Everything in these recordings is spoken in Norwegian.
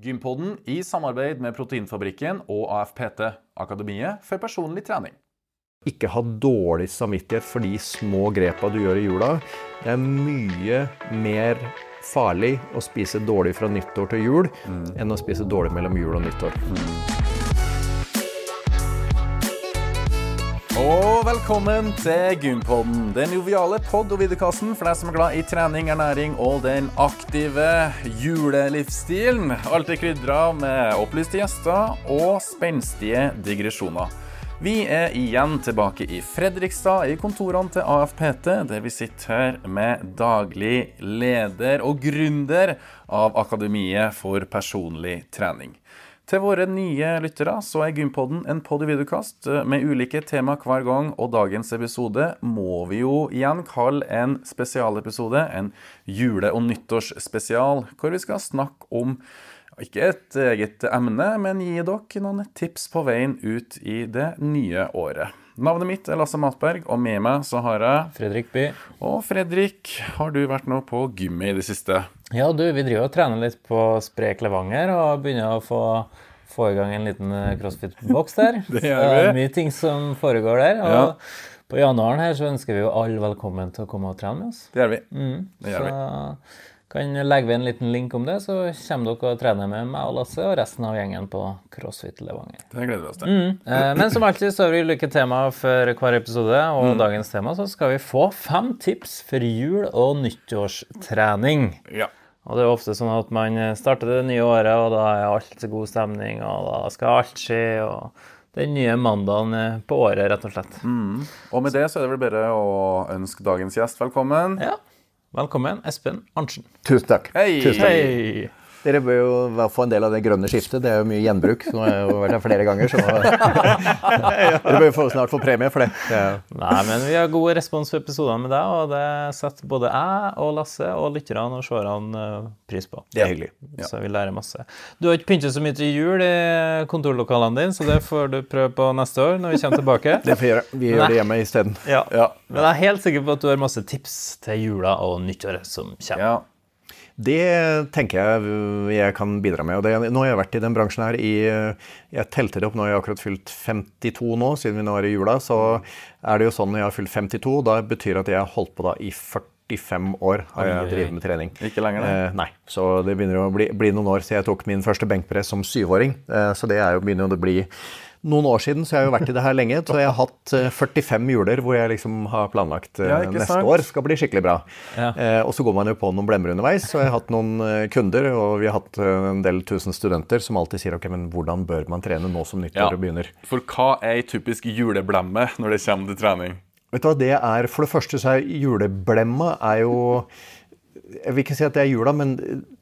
Gympodden i samarbeid med Proteinfabrikken og AFPT, Akademiet for personlig trening. Ikke ha dårlig samvittighet for de små grepa du gjør i jula. Det er mye mer farlig å spise dårlig fra nyttår til jul enn å spise dårlig mellom jul og nyttår. Og velkommen til Gympodden, den joviale pod- og videokassen for deg som er glad i trening, ernæring og den aktive julelivsstilen. Alltid krydra med opplyste gjester og spenstige digresjoner. Vi er igjen tilbake i Fredrikstad, i kontorene til AFPT, der vi sitter her med daglig leder og gründer av Akademiet for personlig trening. Til våre nye lyttere så er Gympodden en pod- i videokast med ulike tema hver gang, og dagens episode må vi jo igjen kalle en spesialepisode, en jule- og nyttårsspesial, hvor vi skal snakke om ikke et eget emne, men gi dere noen tips på veien ut i det nye året. Navnet mitt er Lasse Matberg, og med meg så har jeg Fredrik By. Og Fredrik, har du vært nå på gymmet i det siste? Ja, du, vi driver og trener litt på Sprek Levanger og begynner å få, få i gang en liten eh, crossfit-boks der. Det gjør vi. Så er mye ting som foregår der. Og Ja. på januaren her så ønsker vi jo alle velkommen til å komme og trene med oss. Det gjør vi. Mm. Det gjør vi. Kan legge ved en liten link om det, så kommer dere og trener med meg og Lasse og resten av gjengen på CrossFit Levanger. Det gleder vi oss til. Mm. Eh, Men som alltid så har vi ulike tema for hver episode, og Mm. dagens tema så skal vi få fem tips for jul- og nyttårstrening. Ja. Og det er ofte sånn at man starter det nye året, og da er alt god stemning, og da skal alt skje, og den nye mandagen på året, rett og slett. Og med det så er det vel bare å ønske dagens gjest velkommen. Ja. Velkommen, Espen Arntzen. Tusen takk. Hei! Tusen takk. Hei! Dere bør jo få en del av det grønne skiftet. Det er jo mye gjenbruk. Så jeg har jo vært her flere ganger, så Dere bør jo snart få premie for det. er, Nei, men vi har god respons på episodene med deg, og det setter både jeg og Lasse og lytterne og seerne eh, pris på. det er hyggelig. Så vi lærer masse. Du har ikke pyntet så mye til jul i kontorlokalene dine, så det får du prøve på neste år når vi kommer tilbake. Det får vi gjøre. Vi gjør det hjemme isteden. Ja. Ja. Men jeg er helt sikker på at du har masse tips til jula og nyttåret som kommer. ja. Det tenker jeg jeg kan bidra med. og det, Nå har jeg vært i den bransjen her i Jeg telte det opp, nå jeg har akkurat fylt 52 nå, siden vi nå er i jula. Så er det jo sånn når jeg har fylt 52, da betyr det at jeg har holdt på da i 45 år har jeg drevet med trening. Ikke lenger, nei. Eh, nei. Så det begynner å bli, bli noen år siden jeg tok min første benkpress som syvåring. Eh, så det er jo, begynner å bli noen år siden, så jeg har jo vært i det her lenge. Så jeg har hatt eh, 45 juler hvor jeg liksom har planlagt eh, Ja, neste sant? år skal bli skikkelig bra. Ja. Eh, og så går man jo på noen blemmer underveis. Så jeg har hatt noen eh, kunder, og vi har hatt eh, en del tusen studenter som alltid sier ok, men hvordan bør man trene nå som Ja. nyttåret begynner? For hva er ei typisk juleblemme når det kommer til trening? Vet du hva det er? For det første så er juleblemma er jo jeg vil ikke si at det er jula, men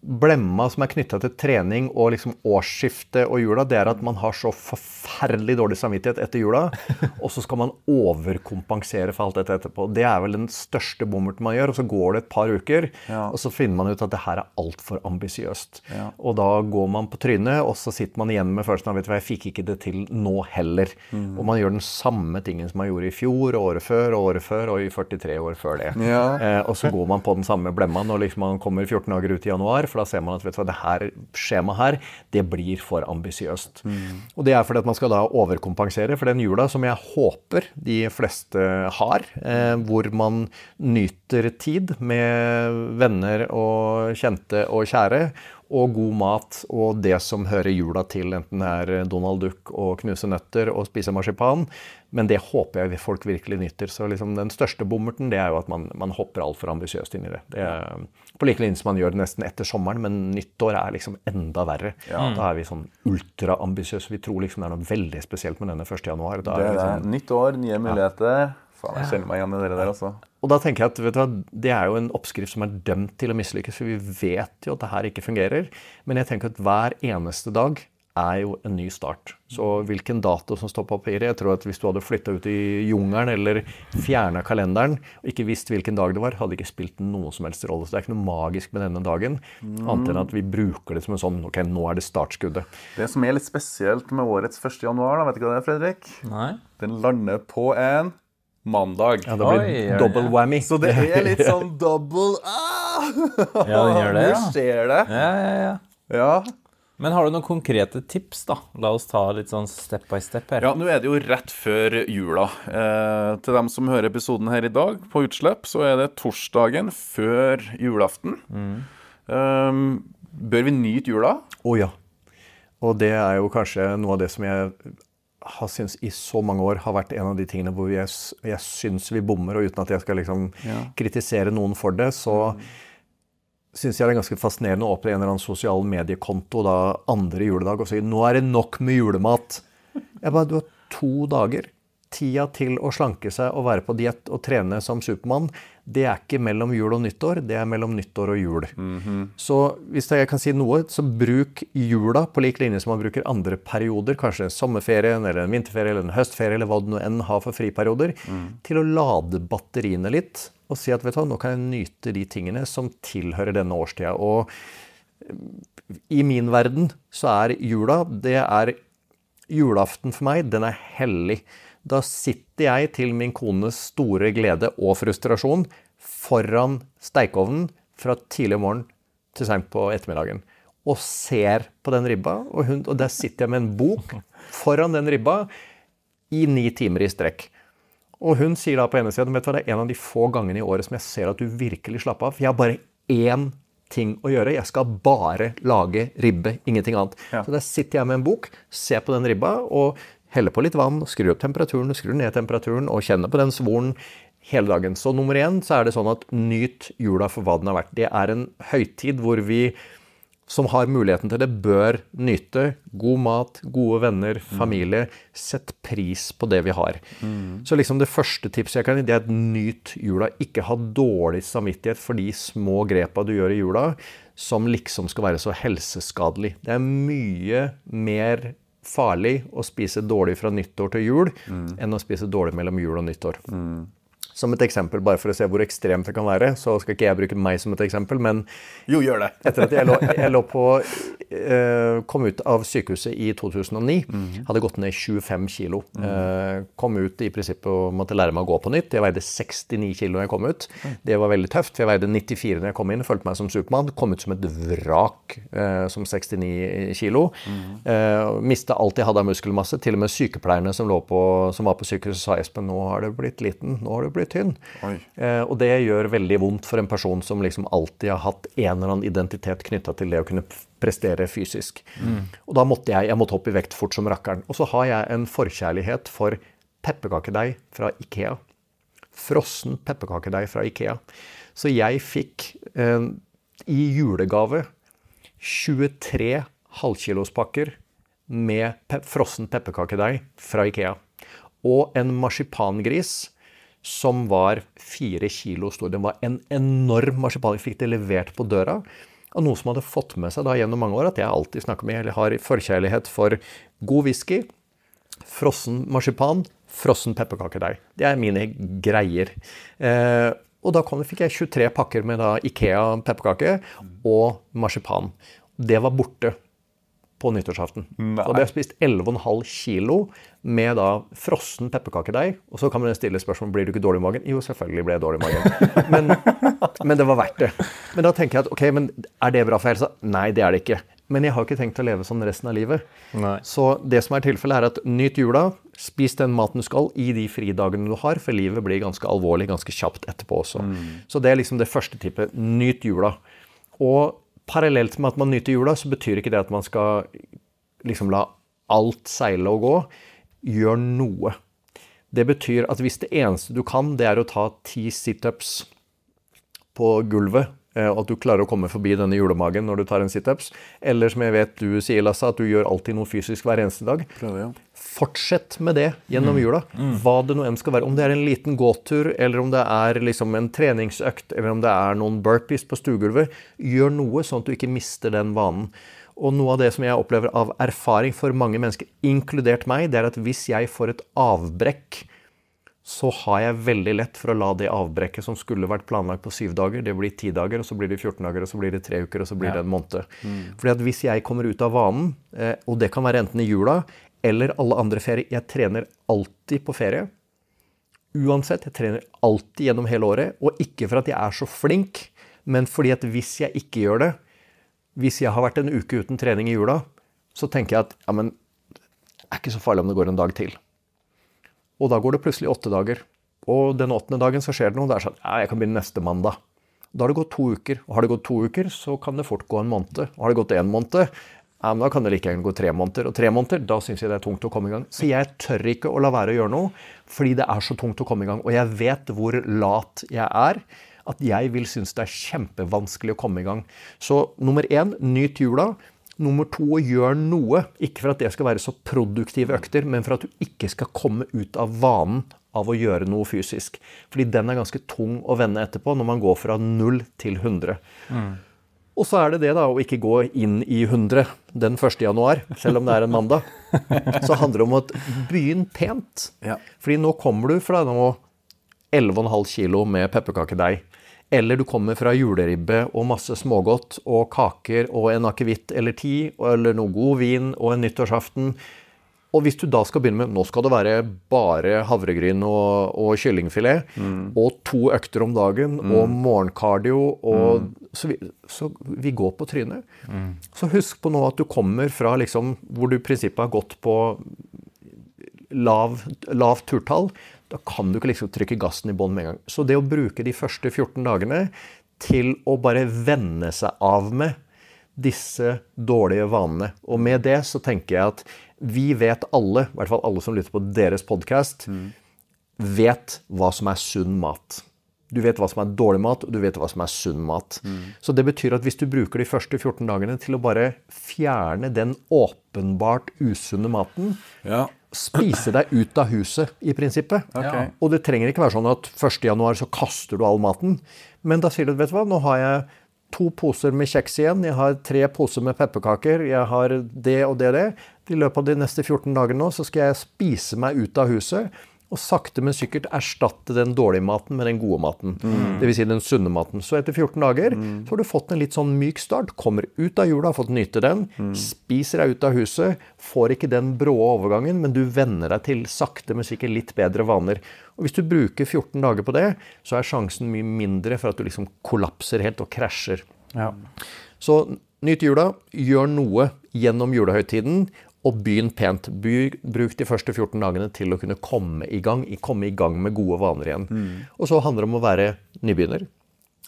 blemma som er knytta til trening og liksom årsskiftet og jula, det er at man har så forferdelig dårlig samvittighet etter jula, og så skal man overkompensere for alt dette etterpå. Det er vel den største bommerten man gjør. Og så går det et par uker, Ja. og så finner man ut at det her er altfor ambisiøst. Ja. Og da går man på trynet, og så sitter man igjen med følelsen av vet du hva, jeg fikk ikke det til nå heller. Mm. Og man gjør den samme tingen som man gjorde i fjor, og året før, og året før, og i 43 år før det. Ja. Eh, og så går man på den samme blemma når liksom man kommer 14 dager ut i januar, for da ser man at vet du det her skjemaet her, det blir for ambisiøst. Og det er fordi at man skal da overkompensere for den jula som jeg håper de fleste har, eh, hvor man nyter tid med venner og kjente og kjære, og god mat og det som hører jula til, enten det er Donald Duck og knuse nøtter og spise marsipan. Men det håper jeg folk virkelig nyter. Så liksom den største bommerten det er jo at man, man hopper altfor ambisiøst inn i det. det er, på like linje som man gjør det nesten etter sommeren, men nyttår er liksom enda verre. Da er vi sånn ultraambisiøse. Vi tror liksom det er noe veldig spesielt med denne 1. januar. Da Det er sånn, Nytt år, nye muligheter. Faen, jeg kjenner meg igjen i dere der, altså. Og da tenker jeg at vet du hva, Det er jo en oppskrift som er dømt til å mislykkes, for vi vet jo at det her ikke fungerer. Men jeg tenker at hver eneste dag er jo en ny start. Så hvilken dato som står på papiret Jeg tror at hvis du hadde flytta ut i jungelen eller fjerna kalenderen og ikke visst hvilken dag det var, hadde ikke spilt noen som helst rolle. Så det er ikke noe magisk med denne dagen, annet enn at vi bruker det som en sånn Ok, nå er det startskuddet. Det som er litt spesielt med årets 1. januar, da, vet du hva det er, Fredrik? Nei? Den lander på en mandag. Ja, det blir Oi, double whammy. Så det er litt sånn double ah! Ja, den gjør det, ja. Hvor skjer det? Ja, ja, ja. Ja. Men har du noen konkrete tips, da? La oss ta litt sånn step by step her. Ja, nå er det jo rett før jula. Eh, til dem som hører episoden her i dag på utslipp, så er det torsdagen før julaften. Eh, bør vi nyte jula? Å ja. Og det er jo kanskje noe av det som jeg har syns i så mange år har vært en av de tingene hvor jeg, jeg syns vi bommer, og uten at jeg skal liksom Ja. kritisere noen for det, så syns jeg det er ganske fascinerende å åpne en eller annen sosial mediekonto da andre juledag og si 'nå er det nok med julemat'. Jeg bare, Du har to dager. Tida til å slanke seg og være på diett og trene som Supermann, det er ikke mellom jul og nyttår, det er mellom nyttår og jul. Så hvis jeg kan si noe, så bruk jula på lik linje som man bruker andre perioder, kanskje sommerferien eller en vinterferie eller en høstferie eller hva du nå enn har for friperioder, til å lade batteriene litt og si at vet du nå kan jeg nyte de tingene som tilhører denne årstida. Og i min verden så er jula, det er julaften for meg, den er hellig. Da sitter jeg til min kones store glede og frustrasjon foran steikeovnen fra tidlig morgen til seint på ettermiddagen. Og ser på den ribba, og, hun, og der sitter jeg med en bok foran den ribba i ni timer i strekk. Og hun sier da på ene siden vet du hva, det er en av de få gangene i året som jeg ser at du virkelig slapper av. For jeg har bare én ting å gjøre. Jeg skal bare lage ribbe, ingenting annet. Ja. Så der sitter jeg med en bok, ser på den ribba og heller på litt vann, skrur opp temperaturen, skrur ned temperaturen og kjenner på den svoren hele dagen. Så nummer én så er det sånn at nyt jula for hva den har vært. Det er en høytid hvor vi som har muligheten til det, bør nyte god mat, gode venner, familie. Sett pris på det vi har. Så liksom det første tipset jeg kan gi, det er at nyt jula. Ikke ha dårlig samvittighet for de små grepa du gjør i jula, som liksom skal være så helseskadelig. Det er mye mer farlig å spise dårlig fra nyttår til jul enn å spise dårlig mellom jul og nyttår. Som et eksempel, bare for å se hvor ekstremt det kan være, så skal ikke jeg bruke meg som et eksempel, men Jo, gjør det. etter at jeg lå, jeg lå på eh, Kom ut av sykehuset i 2009. Hadde gått ned 25 kilo. Eh, kom ut i prinsippet og måtte lære meg å gå på nytt. Jeg veide 69 kilo da jeg kom ut. Det var veldig tøft. for Jeg veide 94 da jeg kom inn. Følte meg som Supermann. Kom ut som et vrak eh, som 69 kilo. Eh, Mista alt jeg hadde av muskelmasse. Til og med sykepleierne som, på, som var på sykehuset, sa Espen, nå har du blitt liten. Nå har du blitt tynn. Eh, og det gjør veldig vondt for en person som liksom alltid har hatt en eller annen identitet knytta til det å kunne prestere fysisk. Og da måtte jeg, jeg måtte hoppe i vekt fort som rakkeren. Og så har jeg en forkjærlighet for pepperkakedeig fra Ikea. Frossen pepperkakedeig fra Ikea. Så jeg fikk eh, i julegave 23 halvkilospakker med pe frossen pepperkakedeig fra Ikea. Og en marsipangris som var fire kilo stor. Den var en enorm marsipan. Jeg fikk det levert på døra av noe som hadde fått med seg da gjennom mange år at jeg alltid snakker med, eller har forkjærlighet for god whisky, frossen marsipan, frossen pepperkakedeig. Det er mine greier. Eh, og da kom, fikk jeg 23 pakker med da Ikea pepperkake og marsipan. Det var borte på nyttårsaften. Nei. Så hadde jeg spist 11,5 kilo med da frossen pepperkakedeig. Og så kan man stille spørsmål blir du ikke dårlig i magen. Jo, selvfølgelig ble jeg dårlig i magen. Men, men det var verdt det. Men da tenker jeg at ok, men er det bra for helsa? Nei, det er det ikke. Men jeg har ikke tenkt å leve sånn resten av livet. Nei. Så det som er tilfellet, er at nyt jula. Spis den maten du skal i de fridagene du har, for livet blir ganske alvorlig ganske kjapt etterpå også. Så det er liksom det første tippet. Nyt jula. Og parallelt med at man nyter jula, så betyr ikke det at man skal liksom la alt seile og gå. Gjør noe. Det betyr at hvis det eneste du kan, det er å ta ti situps på gulvet, og at du klarer å komme forbi denne julemagen når du tar en situps, eller som jeg vet du sier, Lasse, at du gjør alltid noe fysisk hver eneste dag, Prøver, ja. fortsett med det gjennom jula. Hva det nå enn skal være. Om det er en liten gåtur, eller om det er liksom en treningsøkt, eller om det er noen burpees på stuegulvet, gjør noe sånn at du ikke mister den vanen. Og noe av det som jeg opplever av erfaring for mange mennesker, inkludert meg, det er at hvis jeg får et avbrekk, så har jeg veldig lett for å la det avbrekket som skulle vært planlagt på syv dager, det blir ti dager, og så blir det 14 dager, og så blir det tre uker, og så blir det en måned. Fordi at hvis jeg kommer ut av vanen, eh, og det kan være enten i jula eller alle andre ferier Jeg trener alltid på ferie. Uansett, jeg trener alltid gjennom hele året. Og ikke for at jeg er så flink, men fordi at hvis jeg ikke gjør det, hvis jeg har vært en uke uten trening i jula, så tenker jeg at ja, men det er ikke så farlig om det går en dag til. Og da går det plutselig åtte dager. Og den åttende dagen så skjer det noe. Det er sånn ja, jeg kan begynne neste mandag. Da har det gått to uker. Og har det gått to uker, så kan det fort gå en måned. Og har det gått en måned, ja, men da kan det like gjerne gå tre måneder. Og tre måneder, da syns jeg det er tungt å komme i gang. Så jeg tør ikke å la være å gjøre noe, fordi det er så tungt å komme i gang. Og jeg vet hvor lat jeg er. At jeg vil synes det er kjempevanskelig å komme i gang. Så nummer én, nyt jula. Nummer to, gjør noe. Ikke for at det skal være så produktive økter, men for at du ikke skal komme ut av vanen av å gjøre noe fysisk. Fordi den er ganske tung å vende etterpå når man går fra 0 til 100. Mm. Og så er det det da, å ikke gå inn i 100 den 1. januar, selv om det er en mandag. Så handler det om å begynne pent. Ja. Fordi nå kommer du fra nå 11,5 kilo med pepperkakedeig. Eller du kommer fra juleribbe og masse smågodt og kaker og en akevitt eller ti, eller noe god vin og en nyttårsaften og hvis du da skal begynne med Nå skal det være bare havregryn og, og kyllingfilet. Mm. Og to økter om dagen mm. og morgenkardio. Og, mm. så, vi, så, vi, går på trynet. Mm. Så husk på nå at du kommer fra liksom, hvor du i prinsippet har gått på lavt lav turtall. Da kan du ikke liksom trykke gassen i bånn med en gang. Så det å bruke de første 14 dagene til å bare venne seg av med disse dårlige vanene. Og med det så tenker jeg at vi vet alle, i hvert fall alle som lytter på deres podkast, mm. vet hva som er sunn mat. Du vet hva som er dårlig mat, og du vet hva som er sunn mat. Mm. Så det betyr at hvis du bruker de første 14 dagene til å bare fjerne den åpenbart usunne maten ja. Spise deg ut av huset, i prinsippet. Okay. Og det trenger ikke være sånn at 1.1 så kaster du all maten. Men da sier du vet du hva, nå har jeg to poser med kjeks igjen, jeg har tre poser med pepperkaker, jeg har det og det og det. I løpet av de neste 14 dagene nå så skal jeg spise meg ut av huset og sakte, men sikkert erstatte den dårlige maten med den gode maten. Mm. Dvs. Si den sunne maten. Så etter 14 dager mm. så har du fått en litt sånn myk start. Kommer ut av jula, har fått nyte den. Mm. Spiser deg ut av huset. Får ikke den brå overgangen, men du venner deg til sakte, men sikkert litt bedre vaner. Og Hvis du bruker 14 dager på det, så er sjansen mye mindre for at du liksom kollapser helt og krasjer. Ja. Så nyt jula. Gjør noe gjennom julehøytiden. Og begynn pent. Bruk de første 14 dagene til å kunne komme i gang, komme i gang med gode vaner igjen. Mm. Og så handler det om å være nybegynner.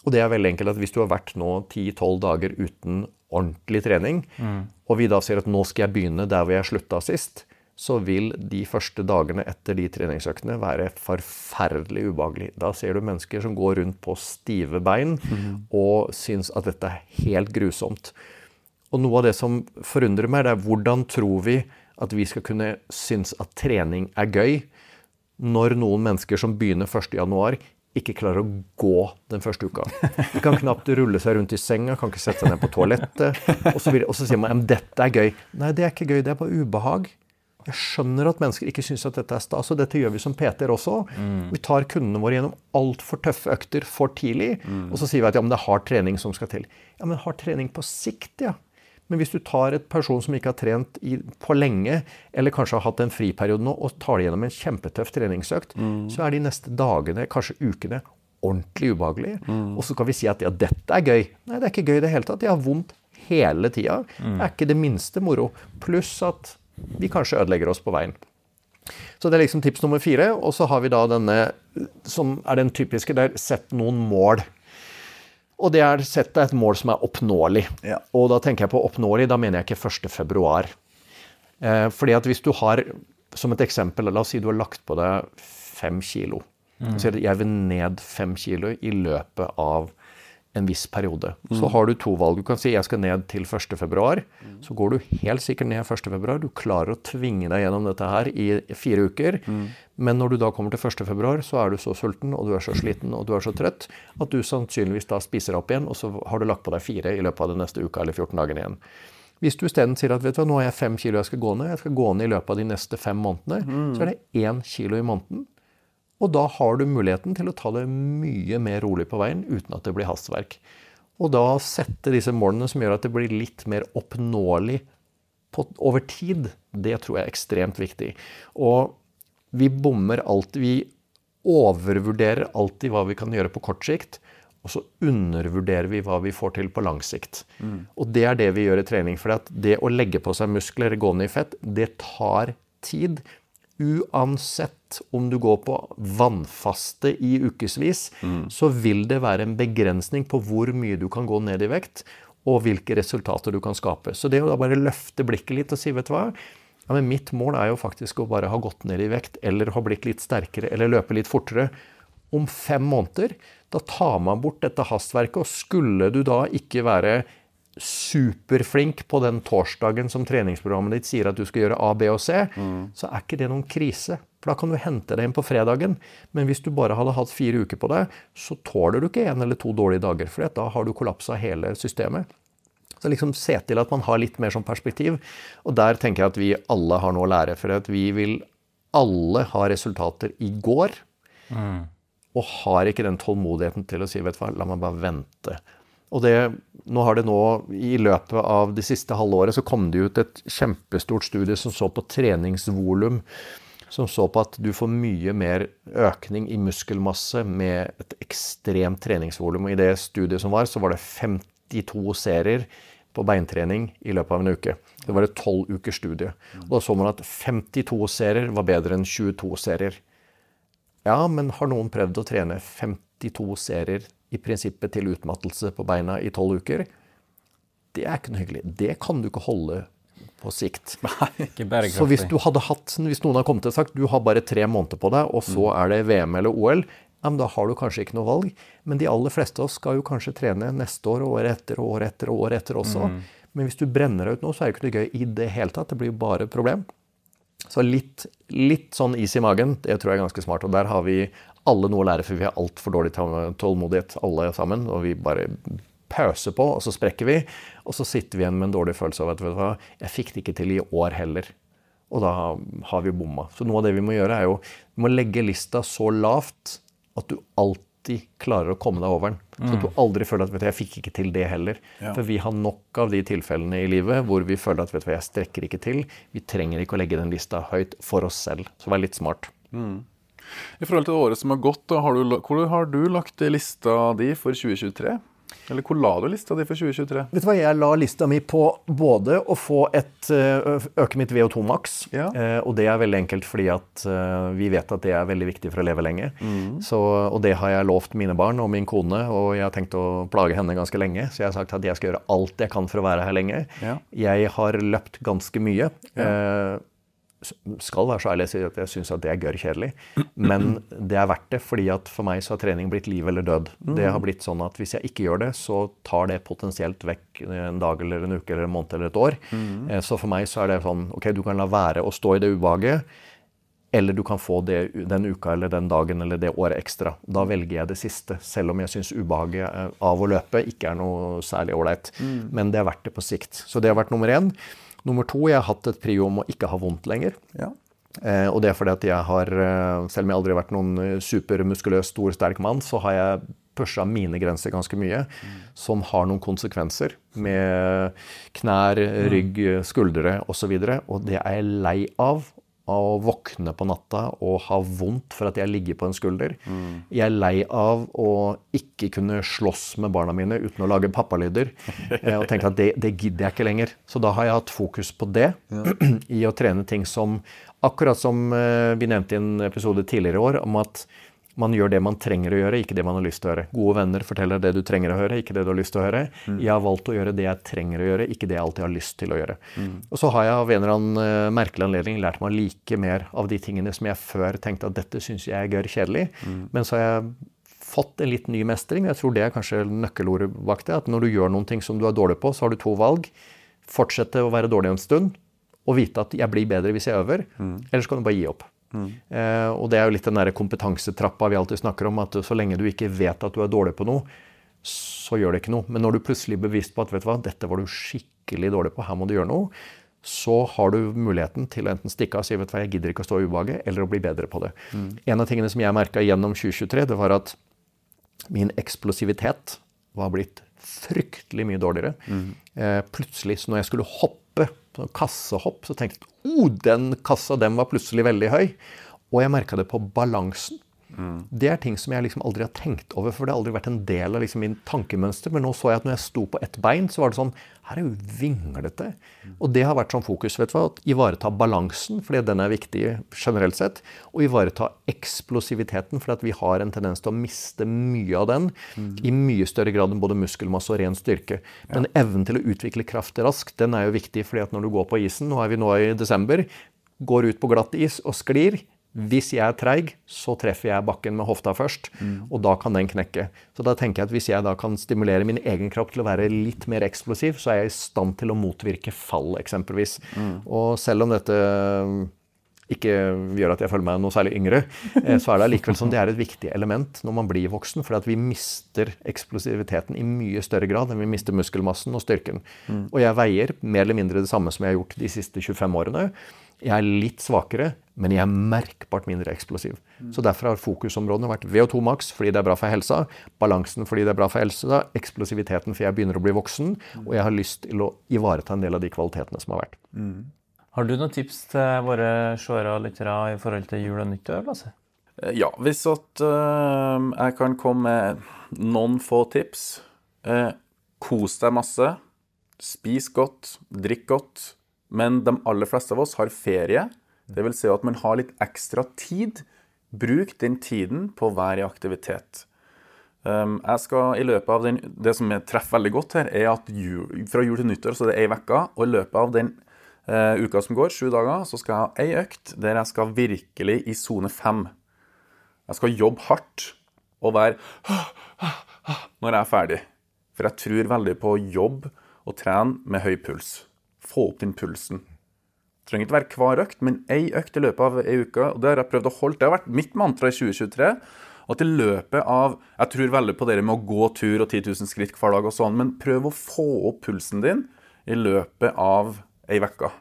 Og det er veldig enkelt at hvis du har vært nå 10-12 dager uten ordentlig trening, mm. og vi da sier at nå skal jeg begynne der hvor jeg slutta sist, så vil de første dagene etter de treningsøktene være forferdelig ubehagelig. Da ser du mennesker som går rundt på stive bein mm. og syns at dette er helt grusomt. Og noe av det som forundrer meg, det er hvordan tror vi at vi skal kunne synes at trening er gøy, når noen mennesker som begynner 1.1, ikke klarer å gå den første uka. De kan knapt rulle seg rundt i senga, kan ikke sette seg ned på toalettet. Og så, og så sier man at dette er gøy. Nei, det er ikke gøy, det er bare ubehag. Jeg skjønner at mennesker ikke syns at dette er stas, og dette gjør vi som PT-er også. Mm. Vi tar kundene våre gjennom altfor tøffe økter for tidlig, mm. og så sier vi at ja, men det er hard trening som skal til. Ja, men hard trening på sikt, ja. Men hvis du tar et person som ikke har trent i, på lenge, eller kanskje har hatt en friperiode nå, og tar det gjennom en kjempetøff treningsøkt, mm. så er de neste dagene, kanskje ukene, ordentlig ubehagelige. Mm. Og så kan vi si at ja, dette er gøy. Nei, det er ikke gøy i det hele tatt. De har vondt hele tida. Mm. Det er ikke det minste moro. Pluss at vi kanskje ødelegger oss på veien. Så det er liksom tips nummer fire. Og så har vi da denne som er den typiske der sett noen mål. Og det er sett deg et mål som er oppnåelig. Ja. Og da tenker jeg på oppnåelig, da mener jeg ikke 1.2. Eh, fordi at hvis du har, som et eksempel, la oss si du har lagt på deg fem kilo. Mm. Så jeg vil ned fem kilo i løpet av en viss periode. Mm. Så har du to valg. Du kan si jeg skal ned til 1.2. Mm. Så går du helt sikkert ned 1.2. Du klarer å tvinge deg gjennom dette her i fire uker. Mm. Men når du da kommer til 1.2, så er du så sulten og du er så sliten og du er så trøtt at du sannsynligvis da spiser opp igjen, og så har du lagt på deg fire i løpet av den neste uka eller 14 dagene igjen. Hvis du isteden sier at vet du, hva, nå har jeg fem kilo jeg skal gå ned, jeg skal gå ned i løpet av de neste fem månedene, mm. så er det én kilo i måneden. Og da har du muligheten til å ta det mye mer rolig på veien uten at det blir hastverk. Og da sette disse målene som gjør at det blir litt mer oppnåelig på, over tid, det tror jeg er ekstremt viktig. Og vi bommer alltid Vi overvurderer alltid hva vi kan gjøre på kort sikt, og så undervurderer vi hva vi får til på lang sikt. Og det er det vi gjør i trening. For det å legge på seg muskler, gå ned i fett, det tar tid. Uansett om du går på vannfaste i ukevis, så vil det være en begrensning på hvor mye du kan gå ned i vekt, og hvilke resultater du kan skape. Så det å da bare løfte blikket litt og si, vet du hva ja, men Mitt mål er jo faktisk å bare ha gått ned i vekt, eller ha blitt litt sterkere, eller løpe litt fortere. Om fem måneder, da tar man bort dette hastverket. Og skulle du da ikke være superflink på den torsdagen som treningsprogrammet ditt sier at du skal gjøre A, B og C, så er ikke det noen krise. For da kan du hente deg inn på fredagen. Men hvis du bare hadde hatt fire uker på deg, så tåler du ikke en eller to dårlige dager. For da har du kollapsa hele systemet. Så liksom se til at man har litt mer sånn perspektiv. Og der tenker jeg at vi alle har noe å lære. For at vi vil alle ha resultater i går. Og har ikke den tålmodigheten til å si vet du hva, la meg bare vente. Og det, nå har det nå, I løpet av det siste halvåret så kom det ut et kjempestort studie som så på treningsvolum. Som så på at du får mye mer økning i muskelmasse med et ekstremt treningsvolum. I det studiet som var, så var det 52 serier på beintrening i løpet av en uke. Det var et tolv ukers studie. Og da så man at 52 serier var bedre enn 22 serier. Ja, men har noen prøvd å trene 52 serier i prinsippet til utmattelse på beina i tolv uker? Det er ikke noe hyggelig. Det kan du ikke holde på sikt. Nei, Ikke bærekraftig. Så hvis hatt, hvis noen har kommet og sagt du har bare tre måneder på deg, og så er det VM eller OL, ja, men da har du kanskje ikke noe valg. Men de aller fleste av oss skal jo kanskje trene neste år og året etter og året etter og året etter også. Men hvis du brenner deg ut nå, så er det ikke noe gøy i det hele tatt. Det blir jo bare et problem. Så litt, litt sånn is i magen, det tror jeg er ganske smart. Og der har vi alle noe å lære, for vi har altfor dårlig tålmodighet alle sammen. Og vi bare pøser på, og så sprekker vi. Og så sitter vi igjen med en dårlig følelse av at vet du hva, jeg fikk det ikke til i år heller. Og da har vi bomma. Så noe av det vi må gjøre, er jo vi må legge lista så lavt at du alltid klarer å komme deg over den. Så at du aldri føler at vet du, jeg fikk ikke til det heller. Ja. For vi har nok av de tilfellene i livet hvor vi føler at vet du, jeg strekker ikke til. Vi trenger ikke å legge den lista høyt for oss selv. Så vær litt smart. I forhold til året som har gått, har du, hvor har du lagt lista di for 2023? Eller hvor la du lista di for 2023? Vet du hva, Jeg la lista mi på både å få et, øke mitt VO2 maks, Ja. eh, og det er veldig enkelt fordi at eh, vi vet at det er veldig viktig for å leve lenge. Så, og det har jeg lovt mine barn og min kone, og jeg har tenkt å plage henne ganske lenge. Så jeg har sagt at jeg skal gjøre alt jeg kan for å være her lenge. Ja. Jeg har løpt ganske mye. Eh, skal være så ærlig å si at jeg syns at det er gørr kjedelig. Men det er verdt det, fordi at for meg så har trening blitt liv eller død. Det har blitt sånn at hvis jeg ikke gjør det, så tar det potensielt vekk en dag eller en uke eller en måned eller et år. Eh, Så for meg så er det sånn OK, du kan la være å stå i det ubehaget. Eller du kan få det den uka eller den dagen eller det året ekstra. Da velger jeg det siste, selv om jeg syns ubehaget eh, av å løpe ikke er noe særlig ålreit. Men det er verdt det på sikt. Så det har vært nummer én. Nummer to, jeg har hatt et prio om å ikke ha vondt lenger. Ja. Eh, og det er fordi at jeg har, eh, selv om jeg aldri har vært noen eh, supermuskuløs, stor, sterk mann, så har jeg pusha mine grenser ganske mye, som har noen konsekvenser med knær, rygg, skuldre osv. Og, så og det er jeg lei av. Å våkne på natta og ha vondt for at jeg ligger på en skulder. Jeg er lei av å ikke kunne slåss med barna mine uten å lage pappalyder. eh, Og tenke at det, det gidder jeg ikke lenger. Så da har jeg hatt fokus på det. I å trene ting som Akkurat som eh, vi nevnte i en episode tidligere i år, om at man gjør det man trenger å gjøre, ikke det man har lyst til å gjøre. Gode venner forteller det du trenger å høre, ikke det du har lyst til å høre. Jeg har valgt å gjøre det jeg trenger å gjøre, ikke det jeg alltid har lyst til å gjøre. Og så har jeg av en eller annen eh, merkelig anledning lært meg å like mer av de tingene som jeg før tenkte at dette syns jeg er gørr kjedelig. Men så har jeg fått en litt ny mestring. Jeg tror det er kanskje nøkkelordet bak det. At når du gjør noen ting som du er dårlig på, så har du to valg. Fortsette å være dårlig en stund og vite at jeg blir bedre hvis jeg øver. Eller så kan du bare gi opp. Eh, og det er jo litt den der kompetansetrappa vi alltid snakker om. At så lenge du ikke vet at du er dårlig på noe, så gjør det ikke noe. Men når du plutselig er bevisst på at vet du hva, dette var du skikkelig dårlig på, her må du gjøre noe, så har du muligheten til å enten stikke av og si vet du hva, jeg gidder ikke å stå i ubehaget, eller å bli bedre på det. En av tingene som jeg merka gjennom 2023, det var at min eksplosivitet var blitt fryktelig mye dårligere. Eh, plutselig, så når jeg skulle hoppe, på kassehopp, så tenkte jeg oh, den kassa den var plutselig veldig høy. Og jeg merka det på balansen. Det er ting som jeg liksom aldri har tenkt over, for det har aldri vært en del av liksom min tankemønster. Men nå så jeg at når jeg sto på ett bein, så var det sånn Her er jo vinglete. Og det har vært sånn fokus. vet du hva, at ivareta balansen, fordi den er viktig generelt sett. Og ivareta eksplosiviteten, at vi har en tendens til å miste mye av den. I mye større grad enn både muskelmasse og ren styrke. Men evnen til å utvikle kraft raskt, den er jo viktig. fordi at når du går på isen, nå er vi nå i desember, går ut på glatt is og sklir, hvis jeg er treig, så treffer jeg bakken med hofta først, og da kan den knekke. Så da tenker jeg at hvis jeg da kan stimulere min egen kropp til å være litt mer eksplosiv, så er jeg i stand til å motvirke fall, eksempelvis. Og selv om dette ikke gjør at jeg føler meg noe særlig yngre, eh, så er det allikevel som det er et viktig element når man blir voksen. For at vi mister eksplosiviteten i mye større grad enn vi mister muskelmassen og styrken. Og jeg veier mer eller mindre det samme som jeg har gjort de siste 25 årene. Jeg er litt svakere, men jeg er merkbart mindre eksplosiv. Så Derfor har fokusområdene vært VO2 maks fordi det er bra for helsa, balansen fordi det er bra for helsa, eksplosiviteten fordi jeg begynner å bli voksen, og jeg har lyst til å ivareta en del av de kvalitetene som har vært. Har du noen tips til våre seere og lyttere i forhold til jul og nyttår? Lasse? Eh, Ja, hvis at øh, jeg kan komme med noen få tips. Eh, kos deg masse. Spis godt, drikk godt. Men de aller fleste av oss har ferie. Det vil si at man har litt ekstra tid. Bruk den tiden på å være i aktivitet. Um, jeg skal i løpet av den, Det som jeg treffer veldig godt her, er at jul, fra jul til nyttår så det er ei uke. Og i løpet av den uh, uka som går, sju dager, så skal jeg ha ei økt der jeg skal virkelig i sone fem. Jeg skal jobbe hardt og være når jeg er ferdig. For jeg tror veldig på å jobbe og trene med høy puls. Få opp den pulsen. Trenger ikke være hver økt, men ei økt i løpet av ei uke. og Det har jeg prøvd å holde. Det har vært mitt mantra i 2023. At i løpet av Jeg tror veldig på det med å gå tur og 10 000 skritt hver dag og sånn, men prøv å få opp pulsen din i løpet av ei uke.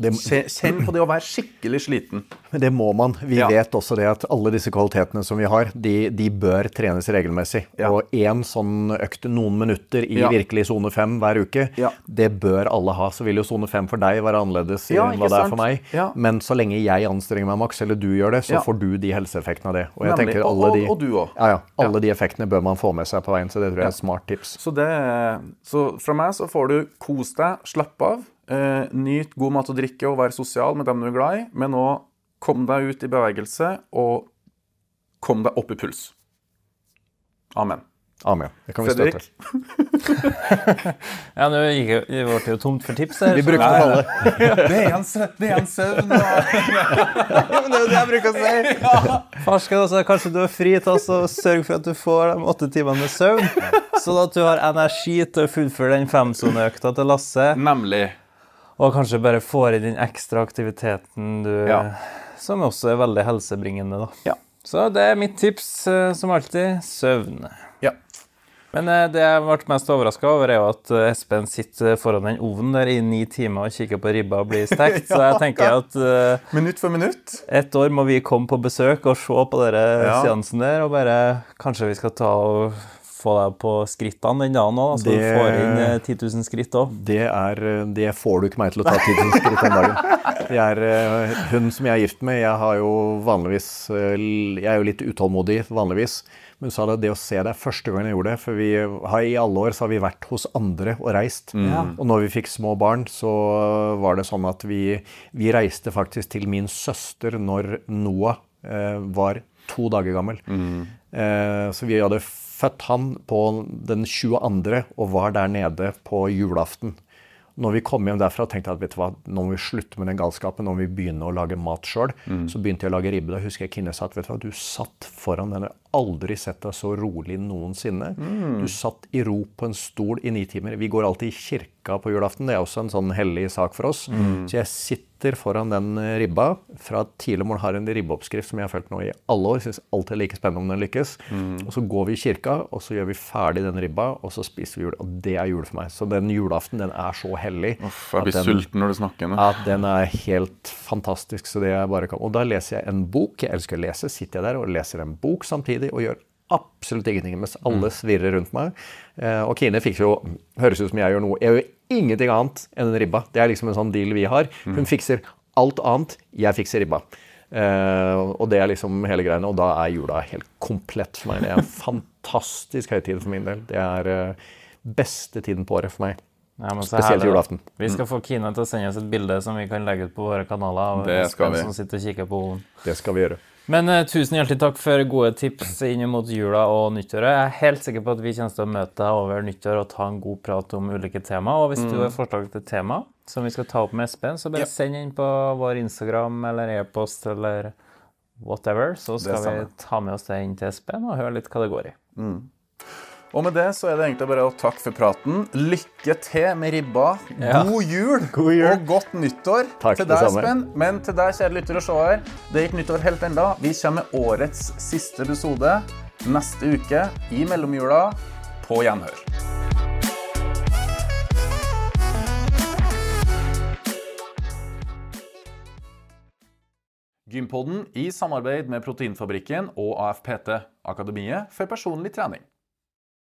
Det, Kjenn på det å være skikkelig sliten. Men det må man. Vi Ja. vet også det at alle disse kvalitetene som vi har, de, de bør trenes regelmessig. Ja. Og én sånn økt noen minutter i Ja. virkelig sone fem hver uke, det bør alle ha. Så vil jo sone fem for deg være annerledes enn hva det er for meg. Men så lenge jeg anstrenger meg maks, eller du gjør det, så får du de helseeffektene av det. Og jeg tenker Og- alle og- de, og du ja. Alle de effektene bør man få med seg på veien, så det tror jeg er et smart tips. Så, det, så fra meg så får du kos deg, slapp av, eh, nyt god mat og drikke og være sosial med dem du er glad i, men òg kom deg ut i bevegelse og kom deg opp i puls. Amen. Amen. Det kan vi Fredrik? støtte. Ja, nå gikk jo- det ble jo tomt for tips her. Vi brukte dem alle. Det er en, sø- det er en søvn. og- Men det er jo det jeg bruker å si. Farsken, altså, kanskje du er fri til å sørge for at du får de åtte timene med søvn, sånn at du har energi til å fullføre den femsoneøkta til Lasse, Nemlig. Og kanskje bare får i den ekstra aktiviteten du Ja. Som også er veldig helsebringende, da. Ja. Så det er mitt tips, eh, som alltid, søvn. Ja. Men eh, det jeg ble mest overraska over, er jo at eh, Espen sitter foran den ovnen der i ni timer og kikker på ribba bli stekt. Så jeg tenker at uh, Minutt for minutt. et år må vi komme på besøk og se på den Ja. seansen der, og bare Kanskje vi skal ta og få deg på skrittene den dagen òg, så du får inn eh, 10 000 skritt òg. Det, er, det får du ikke meg til å ta 10 000 skritt den dagen. Det er eh, hun som jeg er gift med. Jeg har jo vanligvis eh, Jeg er jo litt utålmodig vanligvis. Men så sa det det å se det er første gang jeg gjorde det. For vi har, i alle år så har vi vært hos andre og reist. Og når vi fikk små barn, så var det sånn at vi, vi reiste faktisk til min søster når Noah eh, var to dager gammel. Eh, så vi hadde født han på den 22. og var der nede på julaften. Når vi kom hjem derfra, tenkte jeg at vet du hva, nå må vi slutte med den galskapen. Nå må vi begynne å lage mat sjøl. Så begynte jeg å lage ribbe. Da husker jeg Kine sa at vet du hva, du satt foran den. Aldri sett deg så rolig noensinne. Du satt i ro på en stol i ni timer. Vi går alltid i kirka på julaften. Det er også en sånn hellig sak for oss. Så jeg sitter foran den eh, ribba. Fra tidlig morgen har en ribbeoppskrift som jeg har fulgt nå i alle år. Syns alltid er like spennende om den lykkes. Og så går vi i kirka, og så gjør vi ferdig den ribba, og så spiser vi jul. Og det er jul for meg. Så den julaften, den er så hellig. Uff, jeg blir den- sulten når du snakker nå. At den er helt fantastisk. så det jeg bare kan. Og da leser jeg en bok. Jeg elsker å lese. Sitter jeg der og leser en bok samtidig og gjør absolutt ingenting mens alle svirrer rundt meg. Eh, og Kine fikser jo Høres ut som jeg gjør noe. Jeg gjør ingenting annet enn en ribba. Det er liksom en sånn deal vi har. Hun fikser alt annet. Jeg fikser ribba. Uh, og det er liksom hele greiene. Og da er jula helt komplett for meg. Det er en fantastisk høytid for min del. Det er uh, beste tiden på året for meg. Ja, Spesielt herlig, julaften. Vi skal få Kine til å sende oss et bilde som vi kan legge ut på våre kanaler. av Det skal vi. Som sitter og kikker på. Det skal vi gjøre. Men uh, tusen hjertelig takk for gode tips inn mot jula og nyttåret. Jeg er helt sikker på at vi kommer til å møte deg over nyttår og ta en god prat om ulike tema. Og hvis du har forslag til tema som vi skal ta opp med Espen, så bare Ja. send inn på vår Instagram eller e-post eller whatever, så skal vi ta med oss det inn til Espen og høre litt hva det går i. Og med det så er det egentlig bare å takke for praten. Lykke til med ribba. Ja. God, jul, God jul. og godt nyttår Takk, til deg. Espen. Men til deg, kjære lytter og seer, det er ikke nyttår helt ennå. Vi kommer med årets siste episode neste uke i mellomjula. På gjenhør. Gympodden i samarbeid med Proteinfabrikken og AFPT, Akademiet for personlig trening.